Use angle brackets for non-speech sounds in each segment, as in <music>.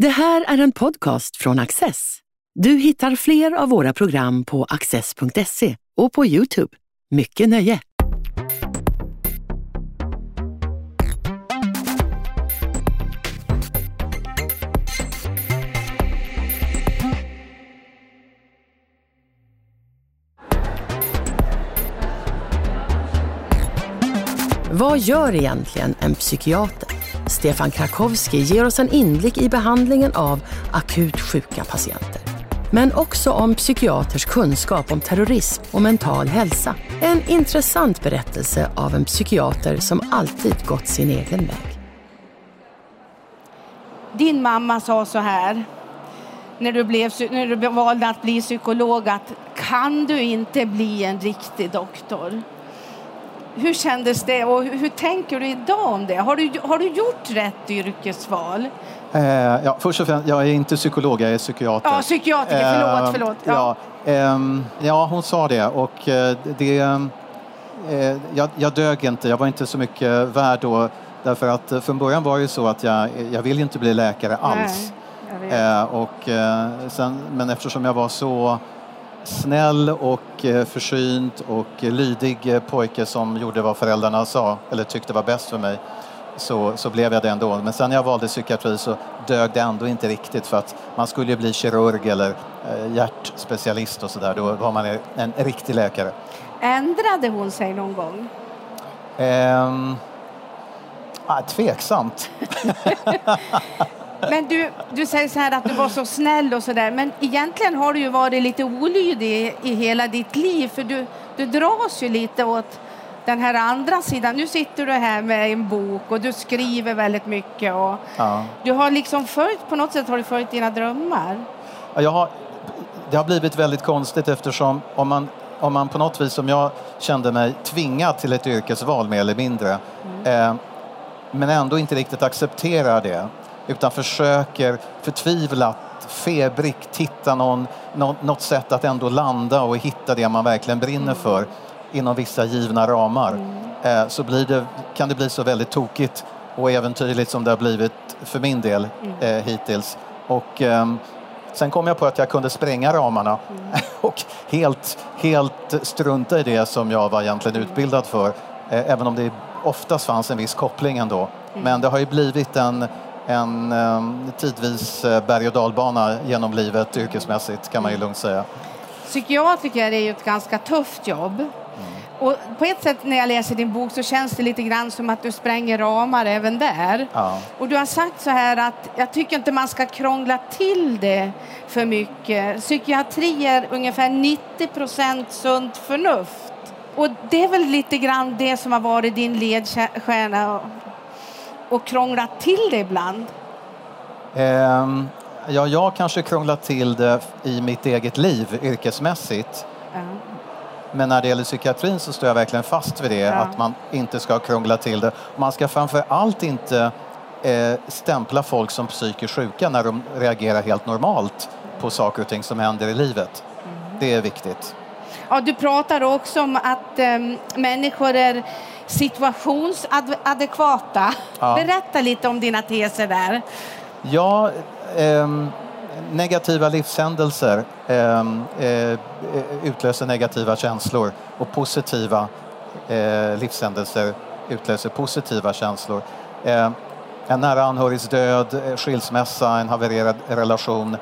Det här är en podcast från Access. Du hittar fler av våra program på access.se och på Youtube. Mycket nöje! Vad gör egentligen en psykiater? Stefan Krakowski ger oss en inblick i behandlingen av akut sjuka patienter. Men också om psykiaters kunskap om terrorism och mental hälsa. En intressant berättelse av en psykiater som alltid gått sin egen väg. Din mamma sa så här när du, blev, när du valde att bli psykolog att kan du inte bli en riktig doktor? Hur kändes det och hur tänker du idag om det? Har du, har du gjort rätt yrkesval? Eh, ja, först och främst, jag är inte psykolog, jag är psykiater. Ja, psykiatriker, förlåt, Eh, förlåt. Ja. Ja, ehm, ja, hon sa det och eh, det... eh, jag, jag dög inte, jag var inte så mycket värd då. Därför att eh, från början var det ju så att jag, jag ville inte bli läkare alls. Nej. Eh, och, eh, sen, men eftersom jag var så snäll och eh, försynt och lydig eh, pojke som gjorde vad föräldrarna sa eller tyckte var bäst för mig så, så blev jag det ändå. Men sen när jag valde psykiatri så dög det ändå inte riktigt för att man skulle ju bli kirurg eller eh, hjärtspecialist och sådär. Då var man en, en riktig läkare. Ändrade hon sig någon gång? Ehm, ah, tveksamt. <laughs> <laughs> Men du, du säger så här att du var så snäll och så där. Men egentligen har du ju varit lite olydig i hela ditt liv. För du, du dras ju lite åt den här andra sidan. Nu sitter du här med en bok och du skriver väldigt mycket. Och Ja. Du har liksom följt, på något sätt har du följt dina drömmar. Ja, Jag har, det har blivit väldigt konstigt eftersom om man, om man på något vis, som jag kände mig tvingad till ett yrkesval mer eller mindre, eh, men ändå inte riktigt accepterar det, utan försöker förtvivlat, febrigt hitta någon, nå- något sätt att ändå landa och hitta det man verkligen brinner för inom vissa givna ramar, eh, så det, kan det bli så väldigt tokigt och äventyrligt som det har blivit för min del eh, hittills. Och, ehm, Sen kom jag på att jag kunde spränga ramarna <laughs> och helt, helt strunta i det som jag var egentligen utbildad för. Eh, Även om det oftast fanns en viss koppling ändå. Men det har ju blivit en, en ehm, tidvis eh, berg och dalbana genom livet yrkesmässigt kan man ju lugnt säga. Psykiatriker är ju ett ganska tufft jobb. Och på ett sätt när jag läser din bok så känns det lite grann som att du spränger ramar även där. Ja. Och du har sagt så här att jag tycker inte man ska krångla till det för mycket. Psykiatri är ungefär 90 procent sunt förnuft. Och det är väl lite grann det som har varit din ledstjärna och, krånglat till det ibland. Ehm, ja, jag kanske krånglat till det i mitt eget liv yrkesmässigt. Ja. Men när det gäller psykiatrin så står jag verkligen fast vid det, Ja. att man inte ska krångla till det. Man ska framför allt inte eh, stämpla folk som psykiskt sjuka när de reagerar helt normalt på saker och ting som händer i livet. Mm. Det är viktigt. Ja, du pratar också om att em, människor är situationsadekvata. Ja. Berätta lite om dina teser där. Ja, ehm, negativa livshändelser ehm, eh, utlöser negativa känslor och positiva eh, livshändelser utlöser positiva känslor. Eh, en nära anhörigs död, eh, skilsmässa, en havererad relation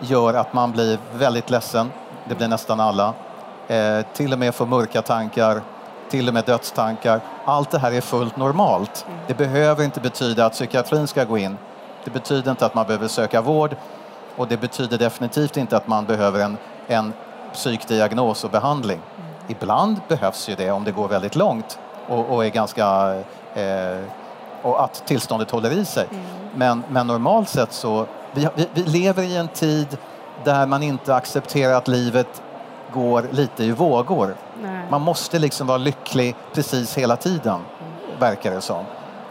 gör att man blir väldigt ledsen. Det blir nästan alla. Eh, till och med får mörka tankar, till och med dödstankar. Allt det här är fullt normalt. Det behöver inte betyda att psykiatrin ska gå in. Det betyder inte att man behöver söka vård och det betyder definitivt inte att man behöver en, en psykdiagnos och behandling. Ibland behövs ju det om det går väldigt långt och, och är ganska eh, och att tillståndet håller i sig. Men, men normalt sett så, vi, vi, vi lever i en tid där man inte accepterar att livet går lite i vågor. Nej. Man måste liksom vara lycklig precis hela tiden, verkar det som.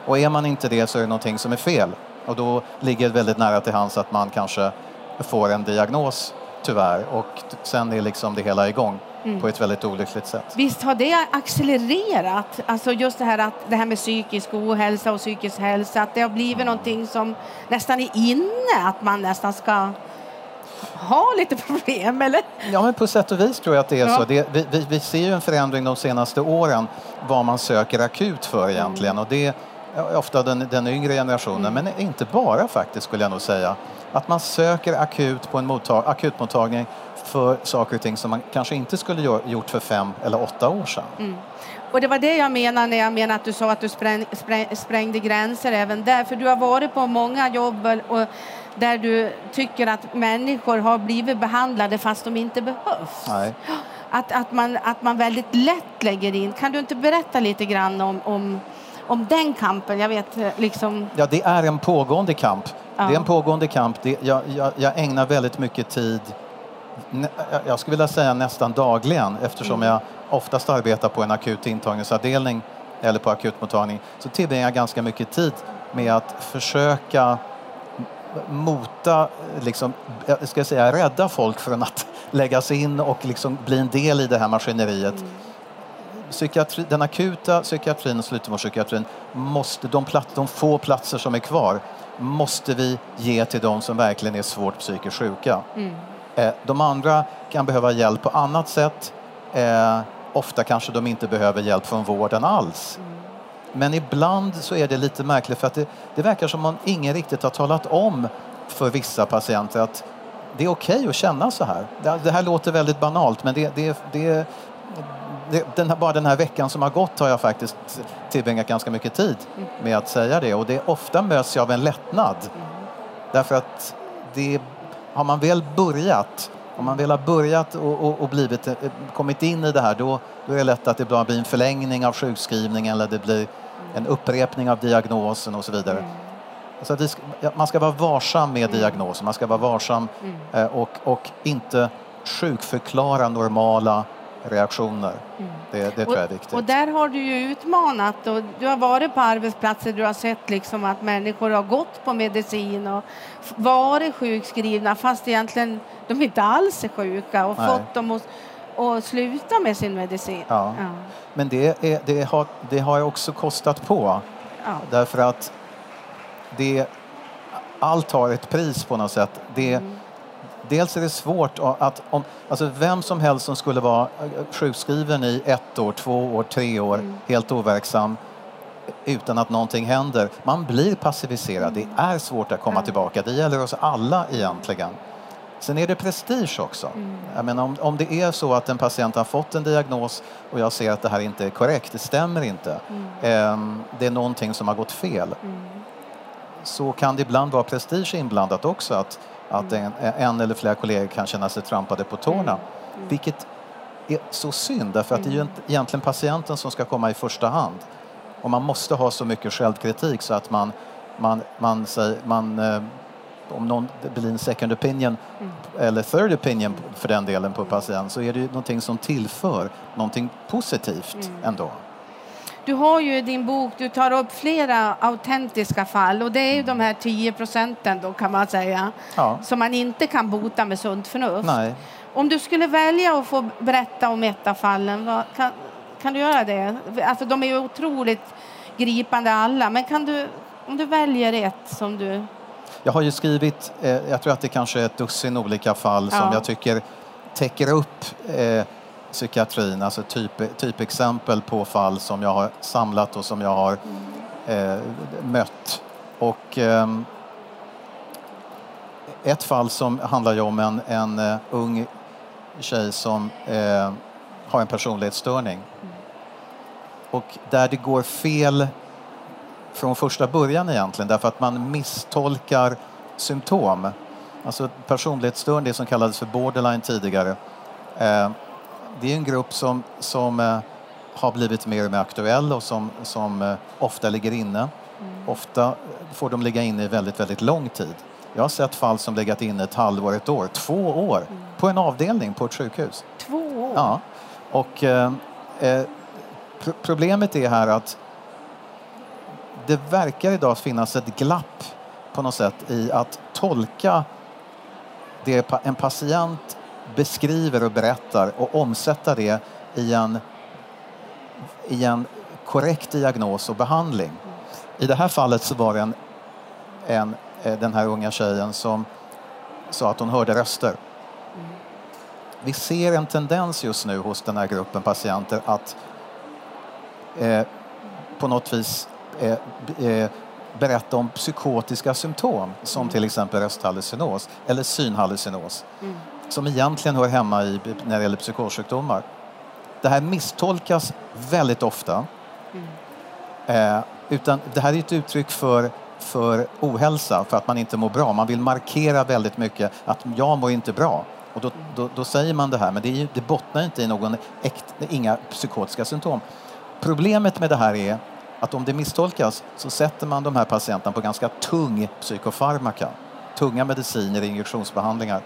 Och är man inte det så är det någonting som är fel. Och då ligger det väldigt nära till hands att man kanske får en diagnos, tyvärr. Och sen är liksom det hela igång. på ett väldigt olyckligt sätt. Visst har det accelererat, alltså just det här, att, det här med psykisk ohälsa och psykisk hälsa, att det har blivit mm. någonting som nästan är inne, att man nästan ska ha lite problem, eller? Ja, men på sätt och vis tror jag att det är ja. så. Det, vi, vi, ser ju en förändring de senaste åren vad man söker akut för egentligen mm. och det är ofta den, den yngre generationen, mm. men inte bara faktiskt skulle jag nog säga. Att man söker akut på en mottag, akutmottagning för saker och ting som man kanske inte skulle gjort för fem eller åtta år sedan. Mm. Och det var det jag menade när jag menade att du sa att du spräng, spräng, sprängde gränser även där. För du har varit på många jobb och där du tycker att människor har blivit behandlade fast de inte behövs. Nej. Att, att, man, att man väldigt lätt lägger in. Kan du inte berätta lite grann om, om, om den kampen? Jag vet liksom... Ja, det är en pågående kamp. Ja. Det är en pågående kamp. Det, jag, jag, jag ägnar väldigt mycket tid jag skulle vilja säga nästan dagligen eftersom mm. jag oftast arbetar på en akut intagningsavdelning eller på akutmottagning så tillbringar jag ganska mycket tid med att försöka mota, liksom, jag ska säga rädda folk från att <laughs> läggas in och liksom bli en del i det här maskineriet. Mm. Psykiatri, den akuta psykiatrin och slutenvårdspsykiatrin måste, de, plats, de få platser som är kvar måste vi ge till de som verkligen är svårt psykiskt sjuka. Mm. Eh, de andra kan behöva hjälp på annat sätt. Eh, ofta kanske de inte behöver hjälp från vården alls. Mm. Men ibland så är det lite märkligt för att det, det verkar som om ingen riktigt har talat om för vissa patienter att det är okej okay att känna så här. Det, det, här låter väldigt banalt men det, det, det, det den här, bara den här veckan som har gått har jag faktiskt tillbringat ganska mycket tid med att säga det och det ofta möts jag av en lättnad. Därför att det, har man väl börjat om man väl har börjat och, och, och blivit, eh, kommit in i det här då, då är det lätt att det blir en förlängning av sjukskrivningen eller det blir en upprepning av diagnosen och så vidare. Mm. Så det, man ska vara varsam med mm. diagnosen, man ska vara varsam mm. Eh, och, och inte sjukförklara normala reaktioner. Mm. Det, det tror jag är viktigt. Och där har du ju utmanat och du har varit på arbetsplatser du har sett liksom att människor har gått på medicin och varit sjukskrivna fast egentligen de inte alls är sjuka och Nej. fått dem att och sluta med sin medicin. Ja. ja. Men det, är, det, har, det har också kostat på. Ja. Därför att det, allt har ett pris på något sätt. Det, mm. Dels är det svårt att, om, alltså vem som helst som skulle vara sjukskriven i ett år, två år, tre år, mm. helt overksam utan att någonting händer. Man blir passiviserad. Det är svårt att komma tillbaka. Det gäller oss alla egentligen. Sen är det prestige också. Mm. Jag menar, om, om det är så att en patient har fått en diagnos och jag ser att det här inte är korrekt, det stämmer inte. Mm. Eh, det är någonting som har gått fel. Mm. Så kan det ibland vara prestige inblandat också. Att, att en, en, eller flera kollegor kan känna sig trampade på tårna. Mm. Mm. Vilket är så synd, därför att det är ju egentligen patienten som ska komma i första hand. Och man måste ha så mycket självkritik så att man, man, man, man, man eh, om någon, blir en second opinion mm. eller third opinion för den delen på patient så är det ju någonting som tillför någonting positivt mm. ändå. Du har ju i din bok, du tar upp flera autentiska fall och det är ju de här 10 procenten då kan man säga ja. som man inte kan bota med sunt förnuft. Nej. Om du skulle välja att få berätta om ett av fallen, vad, kan, kan du göra det? Alltså de är ju otroligt gripande alla, men kan du, om du väljer ett som du jag har ju skrivit, eh, jag tror att det kanske är ett dussin olika fall ja. som jag tycker täcker upp eh, psykiatrin, alltså typ, typexempel på fall som jag har samlat och som jag har eh, mött. Och eh, ett fall som handlar om en, en uh, ung tjej som uh, har en personlighetsstörning. Och där det går fel från första början egentligen därför att man misstolkar symptom. Alltså personlighetsstörning, det som kallades för borderline tidigare. Eh, det är en grupp som, som eh, har blivit mer och mer aktuell och som, som eh, ofta ligger inne. Mm. Ofta får de ligga inne i väldigt, väldigt lång tid. Jag har sett fall som legat inne ett halvår, ett år, två år mm. på en avdelning på ett sjukhus. Två år? Ja. Och eh, problemet är här att det verkar idag finnas ett glapp på något sätt i att tolka det en patient beskriver och berättar och omsätta det i en, i en korrekt diagnos och behandling. I det här fallet så var det en, en, eh, den här unga tjejen som sa att hon hörde röster. Vi ser en tendens just nu hos den här gruppen patienter att eh, på något vis eh, eh, berätta om psykotiska symptom som mm. till exempel rösthallucinos eller synhallucinos mm. som egentligen hör hemma i, när det gäller psykossjukdomar. Det här misstolkas väldigt ofta. Mm. Eh, utan det här är ett uttryck för, för ohälsa, för att man inte mår bra. Man vill markera väldigt mycket att jag mår inte bra. Och då, då, då säger man det här, men det, är, det bottnar inte i någon äkt, inga psykotiska symptom. Problemet med det här är att om det misstolkas så sätter man de här patienterna på ganska tung psykofarmaka, tunga mediciner, injektionsbehandlingar.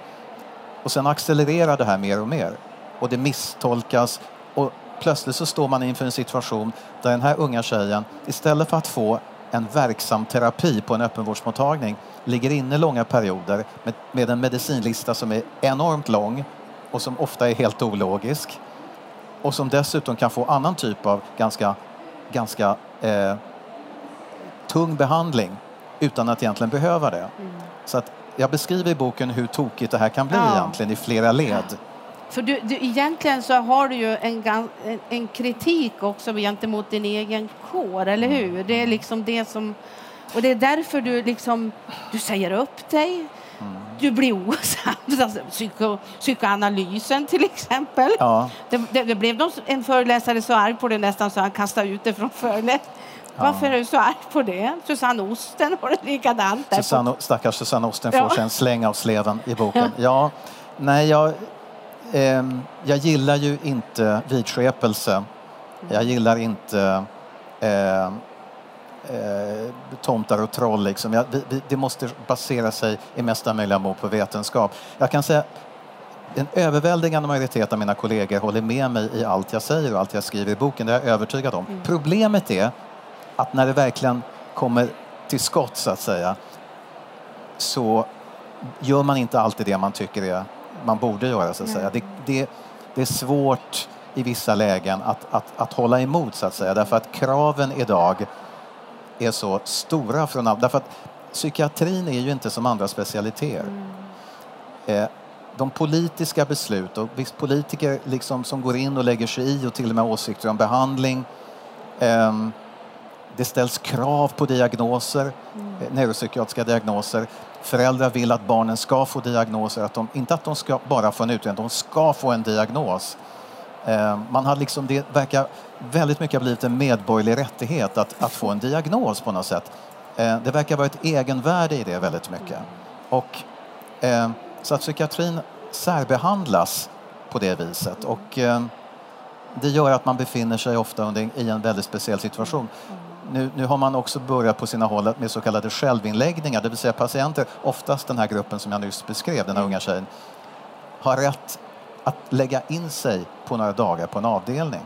Och sen accelererar det här mer och mer. Och det misstolkas och plötsligt så står man inför en situation där den här unga tjejen istället för att få en verksam terapi på en öppenvårdsmottagning ligger inne långa perioder med, med en medicinlista som är enormt lång och som ofta är helt ologisk och som dessutom kan få annan typ av ganska, ganska eh, tung behandling utan att egentligen behöva det. Mm. Så att jag beskriver i boken hur tokigt det här kan bli ja. egentligen i flera led. För du, du, egentligen så har du ju en, en kritik också gentemot din egen kår, eller mm. hur? Det är liksom det som... Och det är därför du liksom... Du säger upp dig. Du blir osams. <laughs> Alltså, psyko, psykoanalysen till exempel. Ja. Det, det, det blev en föreläsare så arg på det nästan så han kastade ut det från föreläsningen. Ja. Varför är du så arg på det? Susanne Osten har det likadant. Susanne, stackars Susanne Osten får sig en släng av sleven i boken. Ja, nej, jag, eh, jag gillar ju inte vidskepelse. Jag gillar inte eh, eh, tomtar och troll. Liksom. Jag, vi, det måste basera sig i mesta möjliga mån på vetenskap. Jag kan säga en överväldigande majoritet av mina kollegor håller med mig i allt jag säger och allt jag skriver i boken. Det är jag övertygad om. Mm. Problemet är att när det verkligen kommer till skott så att säga så gör man inte alltid det man tycker är man borde göra så att säga. Det, det, det är svårt i vissa lägen att, att, att hålla emot så att säga därför att kraven idag är så stora från därför att psykiatrin är ju inte som andra specialiteter. Mm. Eh, de politiska beslut och visst politiker liksom som går in och lägger sig i och till och med åsikter om behandling. Eh, det ställs krav på diagnoser, mm. Eh, neuropsykiatriska diagnoser. Föräldrar vill att barnen ska få diagnoser, att de, inte att de ska bara få en utredning, de ska få en diagnos. Eh, man har liksom, det verkar väldigt mycket ha blivit en medborgerlig rättighet att, att få en diagnos på något sätt. Eh, det verkar vara ett egenvärde i det väldigt mycket. Och, eh, så att psykiatrin särbehandlas på det viset. Och, det gör att man befinner sig ofta under, i en väldigt speciell situation nu, nu har man också börjat på sina håll med så kallade självinläggningar, det vill säga patienter, oftast den här gruppen som jag nyss beskrev, den här unga tjejen, har rätt att lägga in sig på några dagar på en avdelning.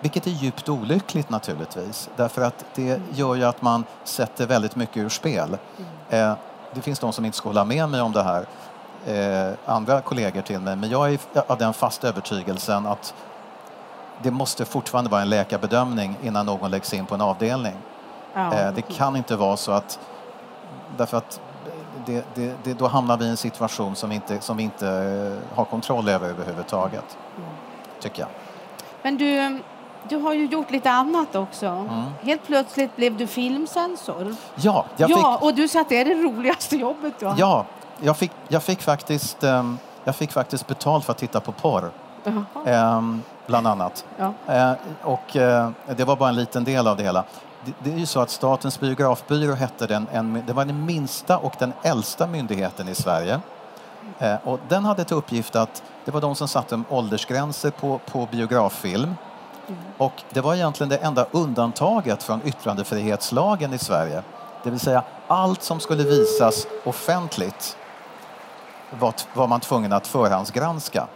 Vilket är djupt olyckligt naturligtvis, därför att det gör ju att man sätter väldigt mycket ur spel. Eh, det finns de som inte ska hålla med mig om det här, eh, andra kollegor till mig, men jag är av den fasta övertygelsen att det måste fortfarande vara en läkarbedömning innan någon läggs in på en avdelning. Ja. Eh, det kan inte vara så att... Därför att det, det, det, då hamnar vi i en situation som vi inte, som vi inte eh, har kontroll över överhuvudtaget. Mm. Tycker jag. Men du, du har ju gjort lite annat också. Mm. Helt plötsligt blev du filmsensor. Ja, jag fick... ja och du sa att det är det roligaste jobbet du har. Ja, jag fick, jag fick, faktiskt, um, jag fick faktiskt betalt för att titta på porr. Um, bland annat. Ja. Eh, och eh, det var bara en liten del av det hela. Det, är ju så att Statens biografbyrå hette den, en, det var den minsta och den äldsta myndigheten i Sverige. Eh, och den hade till uppgift att det var de som satte åldersgränser på, på biograffilm. Mm. Och det var egentligen det enda undantaget från yttrandefrihetslagen i Sverige. Det vill säga allt som skulle visas offentligt var, var man tvungen att förhandsgranska.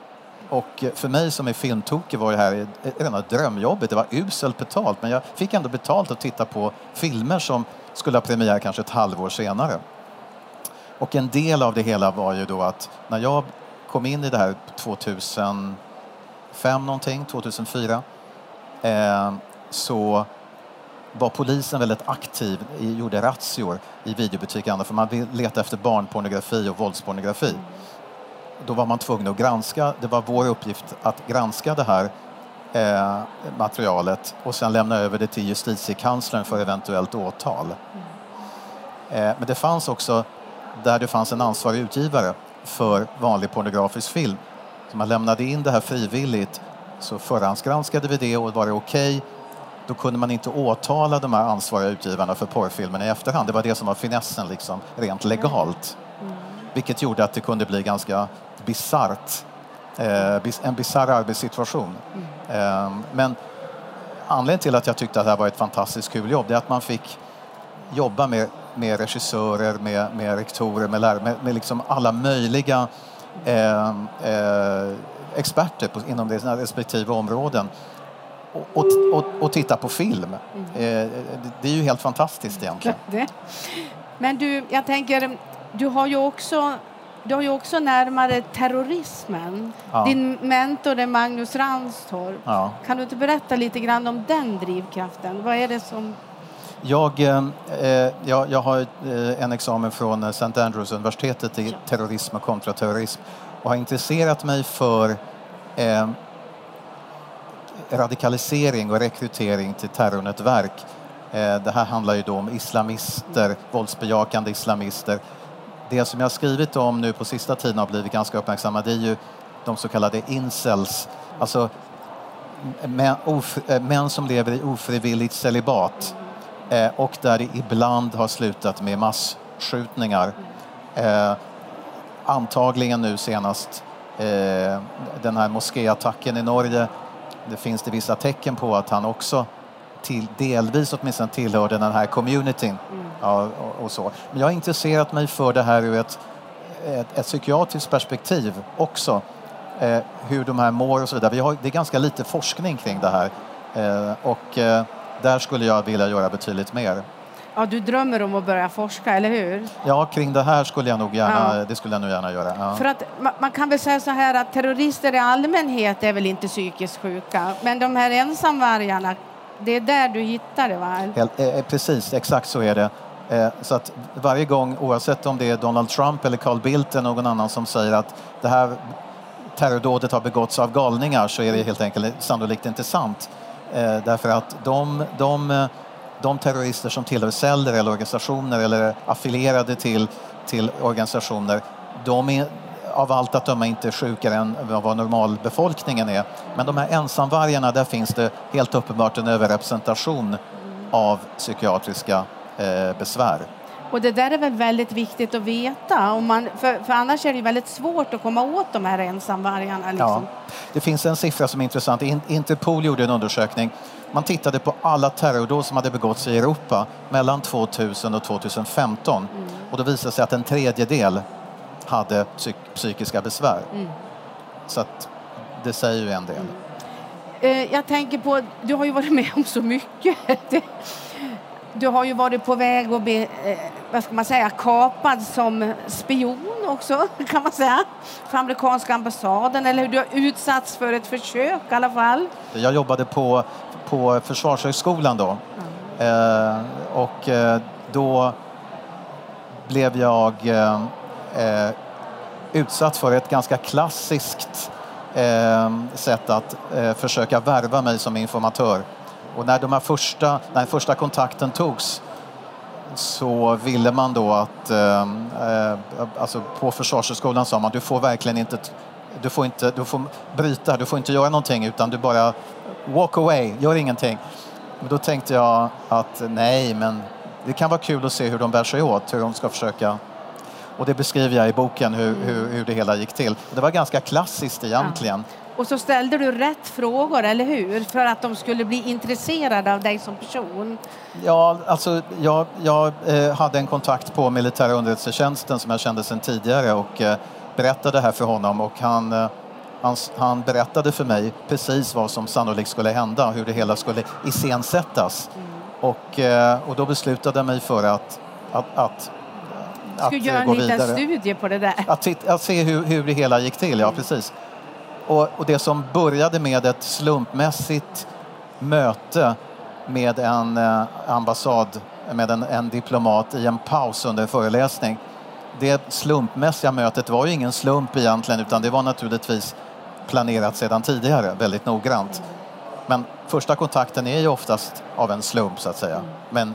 Och för mig som är filmtokig var det här rena drömjobbet. Det var uselt betalt, men jag fick ändå betalt att titta på filmer som skulle ha premiär kanske ett halvår senare. Och en del av det hela var ju då att när jag kom in i det här 2005 någonting, 2004, eh, så var polisen väldigt aktiv, gjorde razzior i videobutiker för man letade efter barnpornografi och våldspornografi. Då var man tvungen att granska, det var vår uppgift att granska det här eh, materialet och sen lämna över det till justitiekanslern för eventuellt åtal. Eh, men det fanns också där det fanns en ansvarig utgivare för vanlig pornografisk film. Så man lämnade in det här frivilligt så förhandsgranskade vi det och var det okej okay, då kunde man inte åtala de här ansvariga utgivarna för porrfilmen i efterhand. Det var det som var finessen liksom, rent legalt. Vilket gjorde att det kunde bli ganska bisarrt. Eh, en bisarr arbetssituation. Mm. Eh, men anledningen till att jag tyckte att det här var ett fantastiskt kul jobb det är att man fick jobba med, med regissörer, med, med rektorer, med lärare, med, med liksom alla möjliga eh, eh experter på, inom sina respektive områden och, och, och, titta på film. Mm. Eh, det är ju helt fantastiskt egentligen. Men du, jag tänker, du har ju också du har ju också närmare terrorismen. Ja. Din mentor är Magnus Ranstorp. Ja. Kan du inte berätta lite grann om den drivkraften? Vad är det som... Jag, eh, eh jag, jag har eh, en examen från St. Andrews universitetet i terrorism och kontraterrorism och har intresserat mig för eh, radikalisering och rekrytering till terrornätverk. Eh, det här handlar ju då om islamister, våldsbejakande islamister. Det som jag har skrivit om nu på sista tiden har blivit ganska uppmärksammat, det är ju de så kallade incels, alltså män, of, eh, män som lever i ofrivilligt celibat eh, och där det ibland har slutat med massskjutningar. Eh, antagligen nu senast eh, den här moskéattacken i Norge det finns det vissa tecken på att han också till, delvis åtminstone tillhörde den här communityn. Mm. Ja, och, och, så. Men jag har intresserat mig för det här ur ett, ett, ett psykiatriskt perspektiv också. Eh, hur de här mår och så vidare. Vi har, det är ganska lite forskning kring det här eh, och eh, där skulle jag vilja göra betydligt mer. Ja, du drömmer om att börja forska, eller hur? Ja, kring det här skulle jag nog gärna, ja. det skulle jag nog gärna göra. Ja. För att man kan väl säga så här att terrorister i allmänhet är väl inte psykiskt sjuka, men de här ensamvargarna, det är där du hittar det, va? Helt, eh, precis, exakt så är det. Eh, så att varje gång, oavsett om det är Donald Trump eller Carl Bildt eller någon annan som säger att det här terrordådet har begåtts av galningar så är det helt enkelt sannolikt inte sant. Eh, därför att de, de de terrorister som tillhör celler eller organisationer eller är affilierade till, till organisationer, de är av allt att döma inte sjukare än vad normalbefolkningen är. Men de här ensamvargarna, där finns det helt uppenbart en överrepresentation av psykiatriska eh, besvär. Och det där är väl väldigt viktigt att veta, om man, för, för annars är det väldigt svårt att komma åt de här ensamvargarna. Liksom. Ja. Det finns en siffra som är intressant. Interpol gjorde en undersökning man tittade på alla terrordåd som hade begåtts i Europa mellan 2000 och 2015 mm. och då visade det sig att en tredjedel hade psyk psykiska besvär. Mm. Så att det säger ju en del. Mm. Eh, jag tänker på, du har ju varit med om så mycket. <laughs> Du har ju varit på väg att bli, eh, vad ska man säga, kapad som spion också, <laughs> kan man säga, för amerikanska ambassaden, eller hur du har utsatts för ett försök i alla fall. Jag jobbade på på Försvarshögskolan då. Mm. Eh, och eh, då blev jag eh, eh, utsatt för ett ganska klassiskt eh, sätt att eh, försöka värva mig som informatör. Och när de här första, när första kontakten togs så ville man då att, eh, eh, alltså på Försvarshögskolan sa man du får verkligen inte du får inte du får bryta, du får inte göra någonting utan du bara walk away, gör ingenting. Men då tänkte jag att nej, men det kan vara kul att se hur de bär sig åt, hur de ska försöka och det beskriver jag i boken hur, hur, hur det hela gick till. Det var ganska klassiskt egentligen. Ja. Och så ställde du rätt frågor, eller hur? För att de skulle bli intresserade av dig som person. Ja, alltså jag, jag eh, hade en kontakt på militära underrättelsetjänsten som jag kände sedan tidigare och eh, berättade det här för honom och han eh, han, han, berättade för mig precis vad som sannolikt skulle hända, hur det hela skulle iscensättas. Mm. Och, och då beslutade jag mig för att, att, att, att, Skulle göra en liten studie på det där. Att, att se hur, hur det hela gick till, ja precis. Och, och, det som började med ett slumpmässigt möte med en eh, ambassad, med en, en diplomat i en paus under en föreläsning. Det slumpmässiga mötet var ju ingen slump egentligen utan det var naturligtvis planerat sedan tidigare, väldigt noggrant. Men första kontakten är ju oftast av en slump så att säga. Men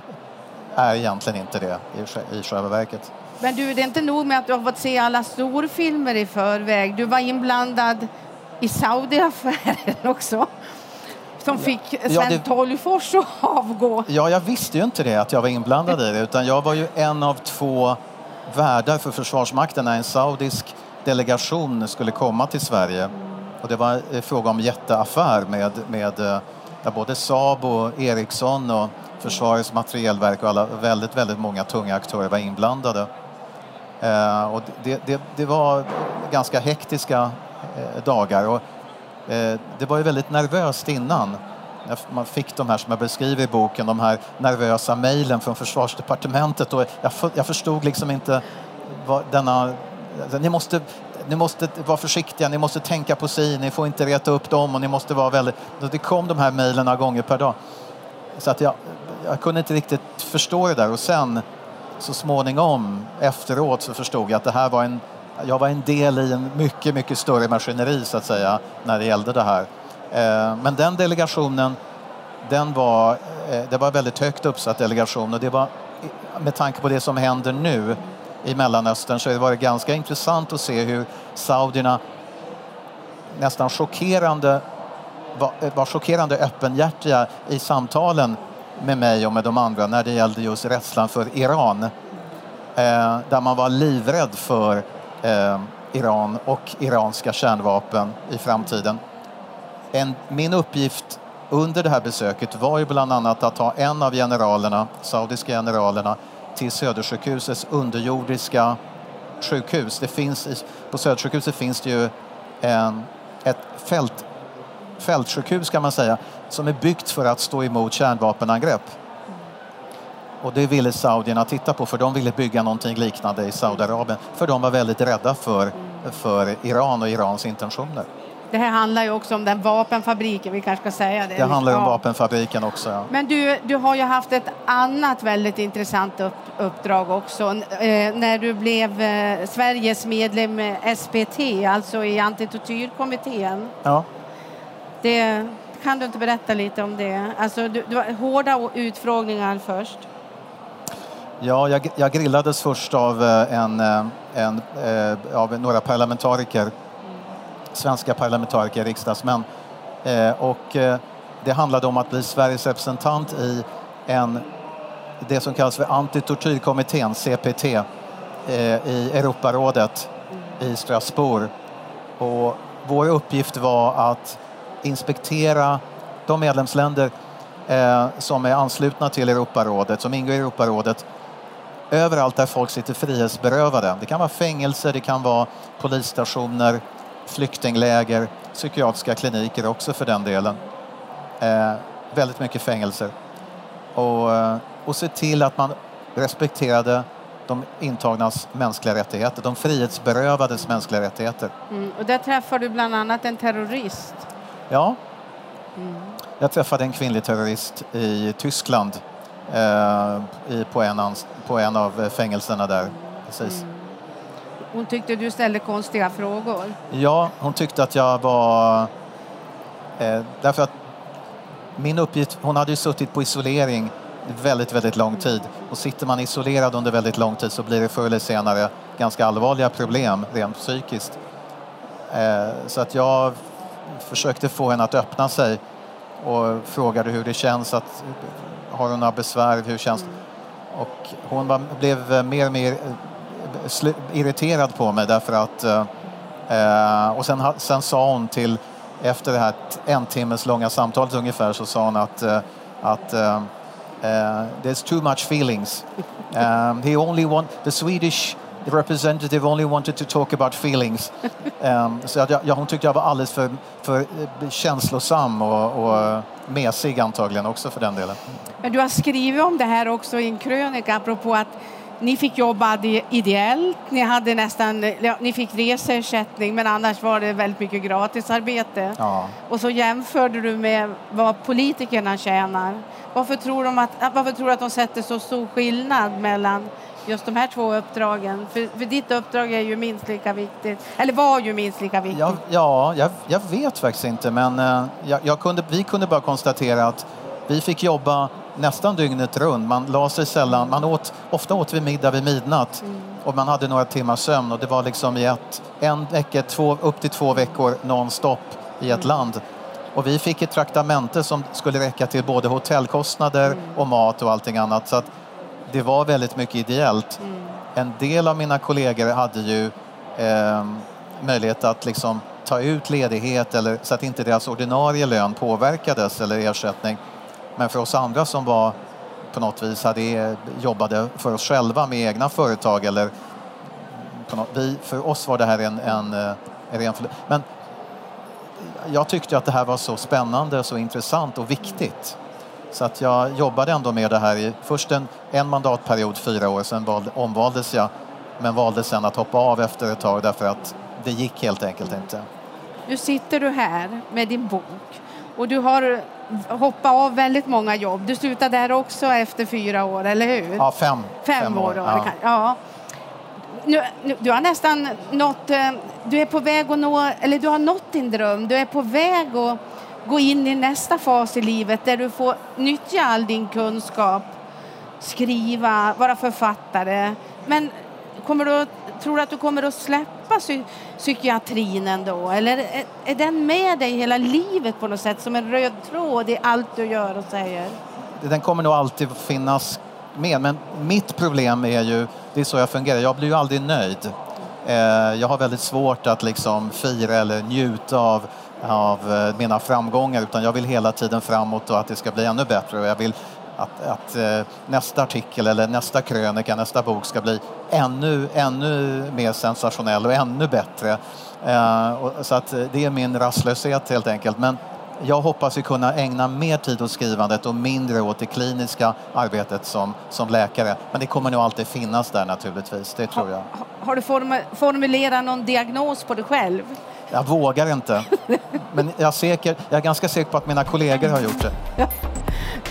är egentligen inte det i, i själva verket. Men du, det är inte nog med att du har fått se alla storfilmer i förväg. Du var inblandad i Saudi-affären <laughs> också. Som fick Sven ja, det... Tolgfors att avgå. Ja, jag visste ju inte det, att jag var inblandad i det. Utan jag var ju en av två värdar för Försvarsmakten när en saudisk delegation skulle komma till Sverige. Och det var fråga om jätteaffär med, med eh, både Saab och Ericsson och Försvarets materielverk och alla, väldigt, väldigt många tunga aktörer var inblandade. Eh, och det, det, det, var ganska hektiska Eh, dagar och eh, det var ju väldigt nervöst innan. Man fick de här som jag beskriver i boken, de här nervösa mejlen från försvarsdepartementet och jag, jag förstod liksom inte vad denna... Ni måste, ni måste vara försiktiga, ni måste tänka på sig, ni får inte reta upp dem och ni måste vara väldigt... Det kom de här mejlen några gånger per dag. Så att jag, jag kunde inte riktigt förstå det där och sen så småningom efteråt så förstod jag att det här var en, jag var en del i en mycket, mycket större maskineri så att säga när det gällde det här. Eh, men den delegationen, den var, eh, det var väldigt högt uppsatt delegation och det var med tanke på det som händer nu i Mellanöstern så var det ganska intressant att se hur saudierna nästan chockerande var, eh, var chockerande öppenhjärtiga i samtalen med mig och med de andra när det gällde just rädslan för Iran. Där man var livrädd för eh, Iran och iranska kärnvapen i framtiden. En, min uppgift under det här besöket var ju bland annat att ta en av generalerna, saudiska generalerna, till Södersjukhusets underjordiska sjukhus. Det finns, på Södersjukhuset finns det ju en, ett fält fältsjukhus kan man säga, som är byggt för att stå emot kärnvapenangrepp. Och det ville saudierna titta på för de ville bygga någonting liknande i Saudiarabien för de var väldigt rädda för, för Iran och Irans intentioner. Det här handlar ju också om den vapenfabriken, vi kanske ska säga det. Det handlar om vapenfabriken också. Ja. Men du, du har ju haft ett annat väldigt intressant upp, uppdrag också. Eh, när du blev eh, Sveriges medlem i SPT, alltså i antitortyrkommittén. Ja. Det, kan du inte berätta lite om det? Alltså, du, du hårda utfrågningar först. Ja, jag, jag grillades först av, eh, en, eh, en, eh, av några parlamentariker, svenska parlamentariker, riksdagsmän. Och det handlade om att bli Sveriges representant i en, det som kallas för antitortyrkommittén, CPT, i Europarådet i Strasbourg. Och vår uppgift var att inspektera de medlemsländer som är anslutna till Europarådet, som ingår i Europarådet, överallt där folk sitter frihetsberövade. Det kan vara fängelser, det kan vara polisstationer, flyktingläger, psykiatriska kliniker också för den delen. Eh, väldigt mycket fängelser. Och, eh, och se till att man respekterade de intagnas mänskliga rättigheter, de frihetsberövades mänskliga rättigheter. Mm, och där träffar du bland annat en terrorist. Ja. Mm. Jag träffade en kvinnlig terrorist i Tyskland eh, på, en, på en av fängelserna där. Precis. Mm. Hon tyckte du ställde konstiga frågor? Ja, hon tyckte att jag var... Eh, därför att min uppgift, hon hade ju suttit på isolering väldigt, väldigt lång tid. Och sitter man isolerad under väldigt lång tid så blir det förr eller senare ganska allvarliga problem rent psykiskt. Eh, så att jag försökte få henne att öppna sig och frågade hur det känns att har hon några besvär, hur känns det? Och hon var, blev mer och mer eh, irriterad på mig därför att eh, och sen, sen sa hon till efter det här en timmes långa samtalet ungefär så sa hon att, eh, att uh, there's too much feelings. <laughs> Um, he only want, the Swedish the representative only wanted to talk about feelings. <laughs> Um, så jag, ja, hon tyckte jag var alldeles för, för eh, känslosam och, och mesig antagligen också för den delen. Men du har skrivit om det här också i en krönika apropå att ni fick jobba ideellt, ni, hade nästan, ni fick reseersättning men annars var det väldigt mycket gratisarbete. Ja. Och så jämförde du med vad politikerna tjänar. Varför tror, de att, varför tror du att de sätter så stor skillnad mellan just de här två uppdragen? För, för ditt uppdrag är ju minst lika viktigt, eller var ju minst lika viktigt. Ja, ja jag, jag vet faktiskt inte men eh, jag, jag kunde, vi kunde bara konstatera att vi fick jobba nästan dygnet runt. Man la sig sällan, man åt, ofta åt vi middag vid midnatt mm. och man hade några timmars sömn och det var liksom i ett, en vecka, två, upp till två veckor nonstop i ett mm. land. Och vi fick ett traktamente som skulle räcka till både hotellkostnader mm. och mat och allting annat. Så att det var väldigt mycket ideellt. Mm. En del av mina kollegor hade ju eh, möjlighet att liksom ta ut ledighet eller, så att inte deras ordinarie lön påverkades eller ersättning. Men för oss andra som var på något vis hade, e- jobbade för oss själva med egna företag eller på något, vi, för oss var det här en, en, eh, en ren Men jag tyckte att det här var så spännande, så intressant och viktigt. Så att jag jobbade ändå med det här i först en, en mandatperiod, fyra år, sen valde, omvaldes jag men valde sen att hoppa av efter ett tag därför att det gick helt enkelt inte. Nu sitter du här med din bok och du har hoppat av väldigt många jobb. Du slutade där också efter fyra år, eller hur? Ja, fem. Fem, fem år. år ja. ja. Nu, nu, du har nästan nått, eh, du är på väg att nå, eller du har nått din dröm. Du är på väg att gå in i nästa fas i livet där du får nyttja all din kunskap, skriva, vara författare. Men kommer du, tror du att du kommer att släppa psy psykiatrin ändå? Eller är, är den med dig hela livet på något sätt som en röd tråd i allt du gör och säger? Den kommer nog alltid finnas med. Men mitt problem är ju, det är så jag fungerar, jag blir ju aldrig nöjd. Eh, jag har väldigt svårt att liksom fira eller njuta av, av eh, mina framgångar utan jag vill hela tiden framåt och att det ska bli ännu bättre. Och jag vill att, att eh, nästa artikel eller nästa krönika, nästa bok ska bli ännu, ännu mer sensationell och ännu bättre. så att det är min rastlöshet helt enkelt. Men jag hoppas ju kunna ägna mer tid åt skrivandet och mindre åt det kliniska arbetet som, som läkare. Men det kommer nog alltid finnas där naturligtvis, det tror jag. Har, har du form, formulerat någon diagnos på dig själv? Jag vågar inte. Men jag är, säker, jag är ganska säker på att mina kollegor har gjort det.